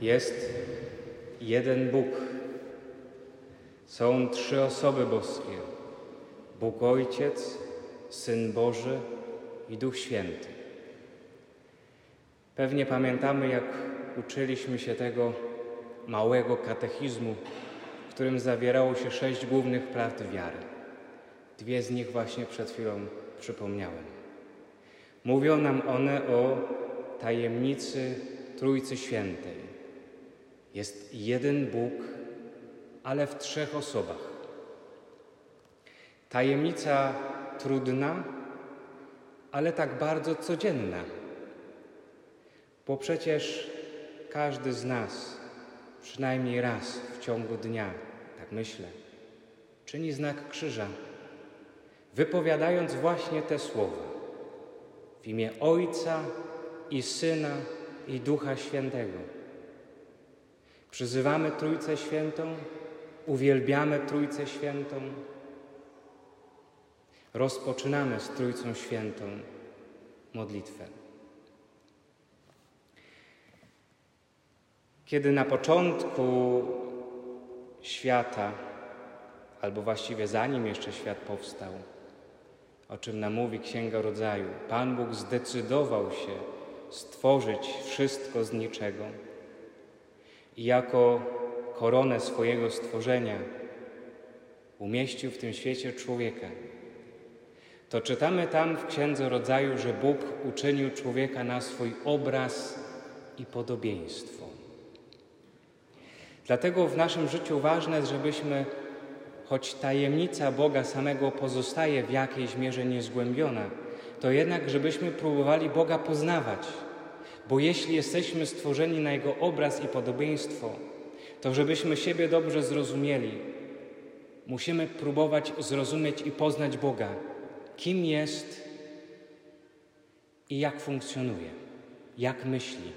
Jest jeden Bóg. Są trzy osoby boskie: Bóg Ojciec, Syn Boży i Duch Święty. Pewnie pamiętamy, jak uczyliśmy się tego małego katechizmu, w którym zawierało się sześć głównych prawd wiary. Dwie z nich właśnie przed chwilą przypomniałem. Mówią nam one o tajemnicy Trójcy Świętej. Jest jeden Bóg, ale w trzech osobach. Tajemnica trudna, ale tak bardzo codzienna, bo przecież każdy z nas przynajmniej raz w ciągu dnia, tak myślę, czyni znak krzyża, wypowiadając właśnie te słowa w imię Ojca i Syna i Ducha Świętego. Przyzywamy Trójcę Świętą, uwielbiamy Trójcę Świętą, rozpoczynamy z Trójcą Świętą modlitwę. Kiedy na początku świata, albo właściwie zanim jeszcze świat powstał, o czym nam mówi Księga Rodzaju, Pan Bóg zdecydował się stworzyć wszystko z niczego jako koronę swojego stworzenia umieścił w tym świecie człowieka. To czytamy tam w Księdze Rodzaju, że Bóg uczynił człowieka na swój obraz i podobieństwo. Dlatego w naszym życiu ważne jest, żebyśmy, choć tajemnica Boga samego pozostaje w jakiejś mierze niezgłębiona, to jednak, żebyśmy próbowali Boga poznawać. Bo jeśli jesteśmy stworzeni na Jego obraz i podobieństwo, to żebyśmy siebie dobrze zrozumieli, musimy próbować zrozumieć i poznać Boga, kim jest i jak funkcjonuje, jak myśli,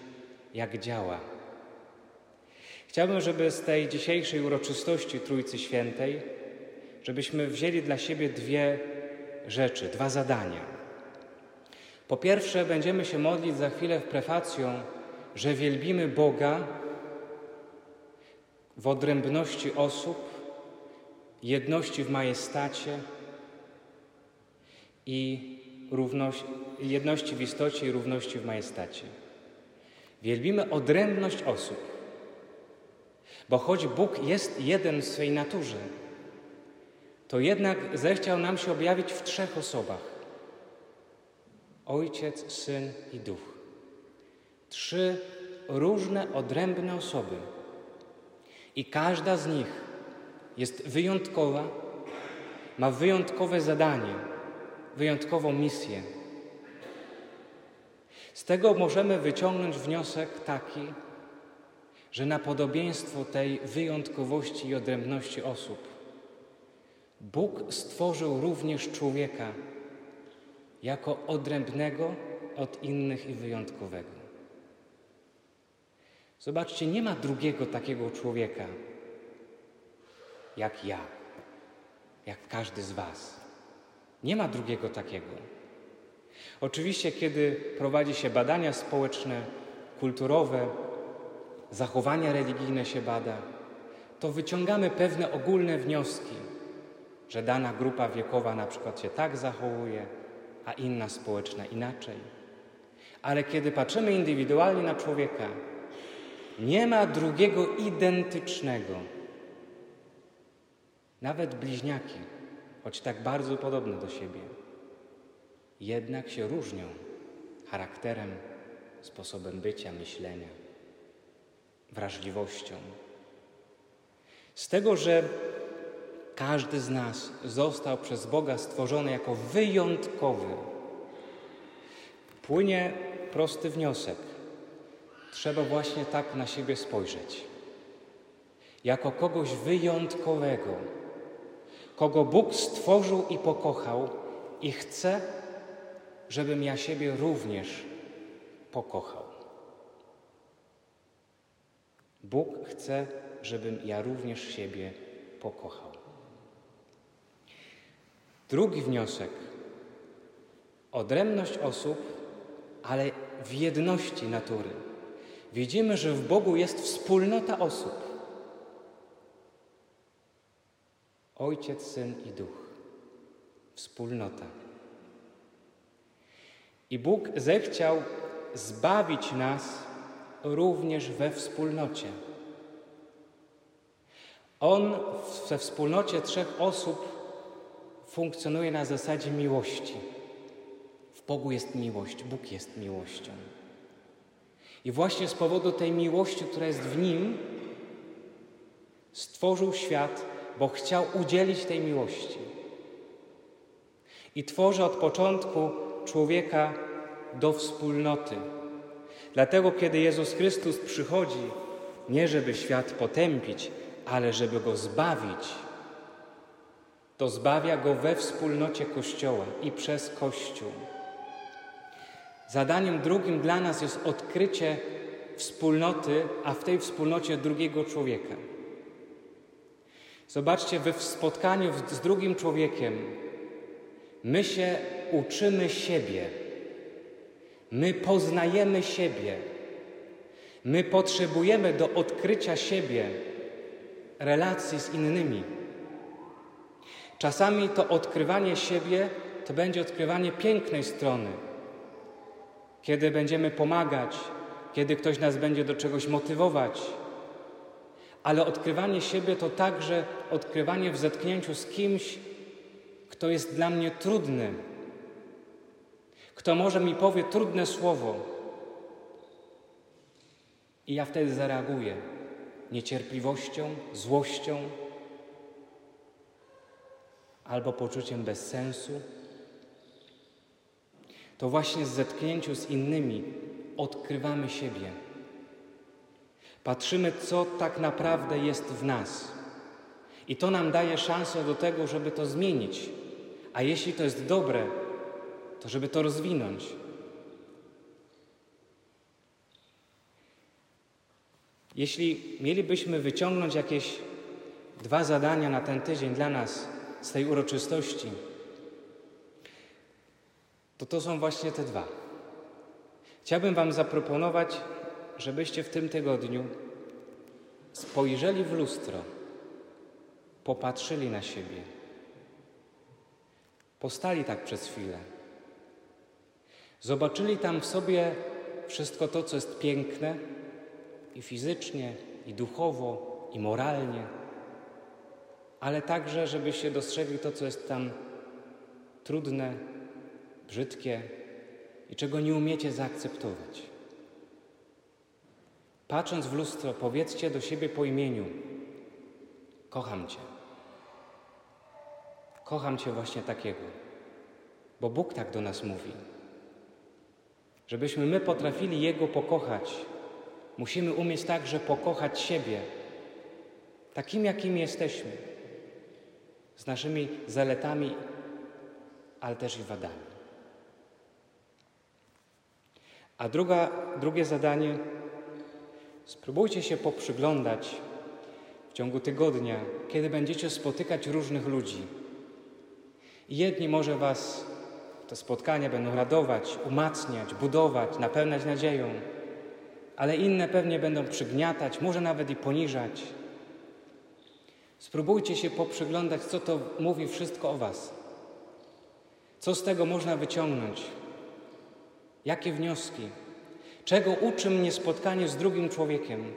jak działa. Chciałbym, żeby z tej dzisiejszej uroczystości Trójcy Świętej, żebyśmy wzięli dla siebie dwie rzeczy, dwa zadania. Po pierwsze, będziemy się modlić za chwilę w prefacją, że wielbimy Boga w odrębności osób, jedności w majestacie i równości, jedności w istocie i równości w majestacie. Wielbimy odrębność osób. Bo choć Bóg jest jeden w swej naturze, to jednak zechciał nam się objawić w trzech osobach: Ojciec, Syn i Duch. Trzy różne, odrębne osoby. I każda z nich jest wyjątkowa, ma wyjątkowe zadanie, wyjątkową misję. Z tego możemy wyciągnąć wniosek taki, że na podobieństwo tej wyjątkowości i odrębności osób Bóg stworzył również człowieka jako odrębnego od innych i wyjątkowego. Zobaczcie, nie ma drugiego takiego człowieka jak ja, jak każdy z Was. Nie ma drugiego takiego. Oczywiście, kiedy prowadzi się badania społeczne, kulturowe, zachowania religijne się bada, to wyciągamy pewne ogólne wnioski, że dana grupa wiekowa na przykład się tak zachowuje, a inna społeczna inaczej. Ale kiedy patrzymy indywidualnie na człowieka, nie ma drugiego identycznego. Nawet bliźniaki, choć tak bardzo podobne do siebie, jednak się różnią charakterem, sposobem bycia, myślenia wrażliwością. Z tego, że każdy z nas został przez Boga stworzony jako wyjątkowy, płynie prosty wniosek. Trzeba właśnie tak na siebie spojrzeć. Jako kogoś wyjątkowego, kogo Bóg stworzył i pokochał, i chce, żebym ja siebie również pokochał. Bóg chce, żebym ja również siebie pokochał. Drugi wniosek. Odrębność osób, ale w jedności natury, widzimy, że w Bogu jest wspólnota osób. Ojciec, Syn i Duch. Wspólnota. I Bóg zechciał zbawić nas również we wspólnocie. On we wspólnocie trzech osób funkcjonuje na zasadzie miłości. W Bogu jest miłość, Bóg jest miłością. I właśnie z powodu tej miłości, która jest w Nim, stworzył świat, bo chciał udzielić tej miłości. I tworzy od początku człowieka do wspólnoty. Dlatego, kiedy Jezus Chrystus przychodzi, nie żeby świat potępić, ale żeby go zbawić, to zbawia go we wspólnocie Kościoła i przez Kościół. Zadaniem drugim dla nas jest odkrycie wspólnoty, a w tej wspólnocie drugiego człowieka. Zobaczcie, we spotkaniu z drugim człowiekiem my się uczymy siebie, my poznajemy siebie, my potrzebujemy do odkrycia siebie relacji z innymi. Czasami to odkrywanie siebie to będzie odkrywanie pięknej strony, kiedy będziemy pomagać, kiedy ktoś nas będzie do czegoś motywować. Ale odkrywanie siebie to także odkrywanie w zetknięciu z kimś, kto jest dla mnie trudny, kto może mi powie trudne słowo. I ja wtedy zareaguję niecierpliwością, złością albo poczuciem bezsensu. To właśnie z zetknięciu z innymi odkrywamy siebie. Patrzymy, co tak naprawdę jest w nas. I to nam daje szansę do tego, żeby to zmienić. A jeśli to jest dobre, to żeby to rozwinąć. Jeśli mielibyśmy wyciągnąć jakieś dwa zadania na ten tydzień dla nas z tej uroczystości, to to są właśnie te dwa. Chciałbym Wam zaproponować, żebyście w tym tygodniu spojrzeli w lustro, popatrzyli na siebie, postali tak przez chwilę, zobaczyli tam w sobie wszystko to, co jest piękne i fizycznie, i duchowo, i moralnie, ale także, żebyście dostrzegli to, co jest tam trudne, brzydkie i czego nie umiecie zaakceptować. Patrząc w lustro, powiedzcie do siebie po imieniu: Kocham Cię. Kocham Cię właśnie takiego, bo Bóg tak do nas mówi. Żebyśmy my potrafili Jego pokochać, musimy umieć także pokochać siebie, takim jakim jesteśmy, z naszymi zaletami, ale też i wadami. A druga, drugie zadanie, spróbujcie się poprzyglądać w ciągu tygodnia, kiedy będziecie spotykać różnych ludzi. jedni może Was te spotkania będą radować, umacniać, budować, napełniać nadzieją, ale inne pewnie będą przygniatać, może nawet i poniżać. Spróbujcie się poprzyglądać, co to mówi wszystko o Was. Co z tego można wyciągnąć? Jakie wnioski? Czego uczy mnie spotkanie z drugim człowiekiem?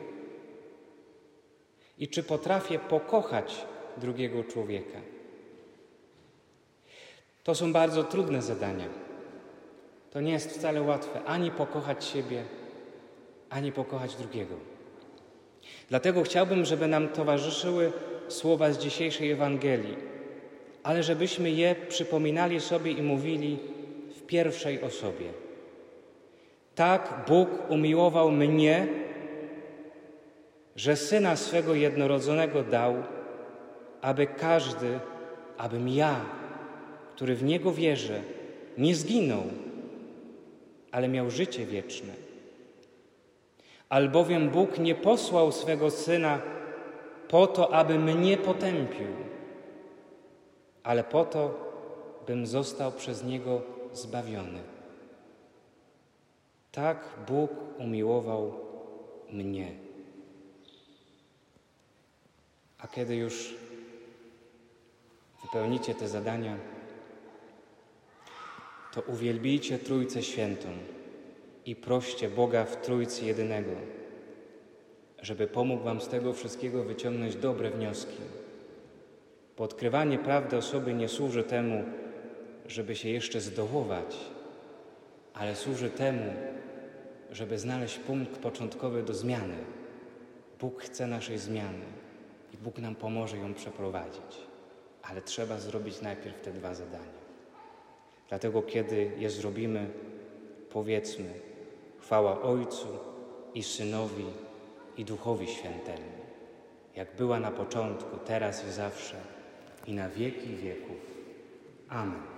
I czy potrafię pokochać drugiego człowieka? To są bardzo trudne zadania. To nie jest wcale łatwe ani pokochać siebie, ani pokochać drugiego. Dlatego chciałbym, żeby nam towarzyszyły słowa z dzisiejszej Ewangelii, ale żebyśmy je przypominali sobie i mówili w pierwszej osobie. Tak Bóg umiłował mnie, że syna swego jednorodzonego dał, aby każdy, abym ja, który w niego wierzy, nie zginął, ale miał życie wieczne. Albowiem Bóg nie posłał swego syna po to, aby mnie potępił, ale po to, bym został przez niego zbawiony. Tak Bóg umiłował mnie. A kiedy już wypełnicie te zadania, to uwielbijcie Trójcę Świętą i proście Boga w Trójcy Jedynego, żeby pomógł Wam z tego wszystkiego wyciągnąć dobre wnioski. Bo odkrywanie prawdy o sobie nie służy temu, żeby się jeszcze zdołować, ale służy temu, żeby znaleźć punkt początkowy do zmiany. Bóg chce naszej zmiany i Bóg nam pomoże ją przeprowadzić, ale trzeba zrobić najpierw te dwa zadania. Dlatego, kiedy je zrobimy, powiedzmy: Chwała Ojcu i Synowi i Duchowi Świętemu, jak była na początku, teraz i zawsze, i na wieki wieków. Amen.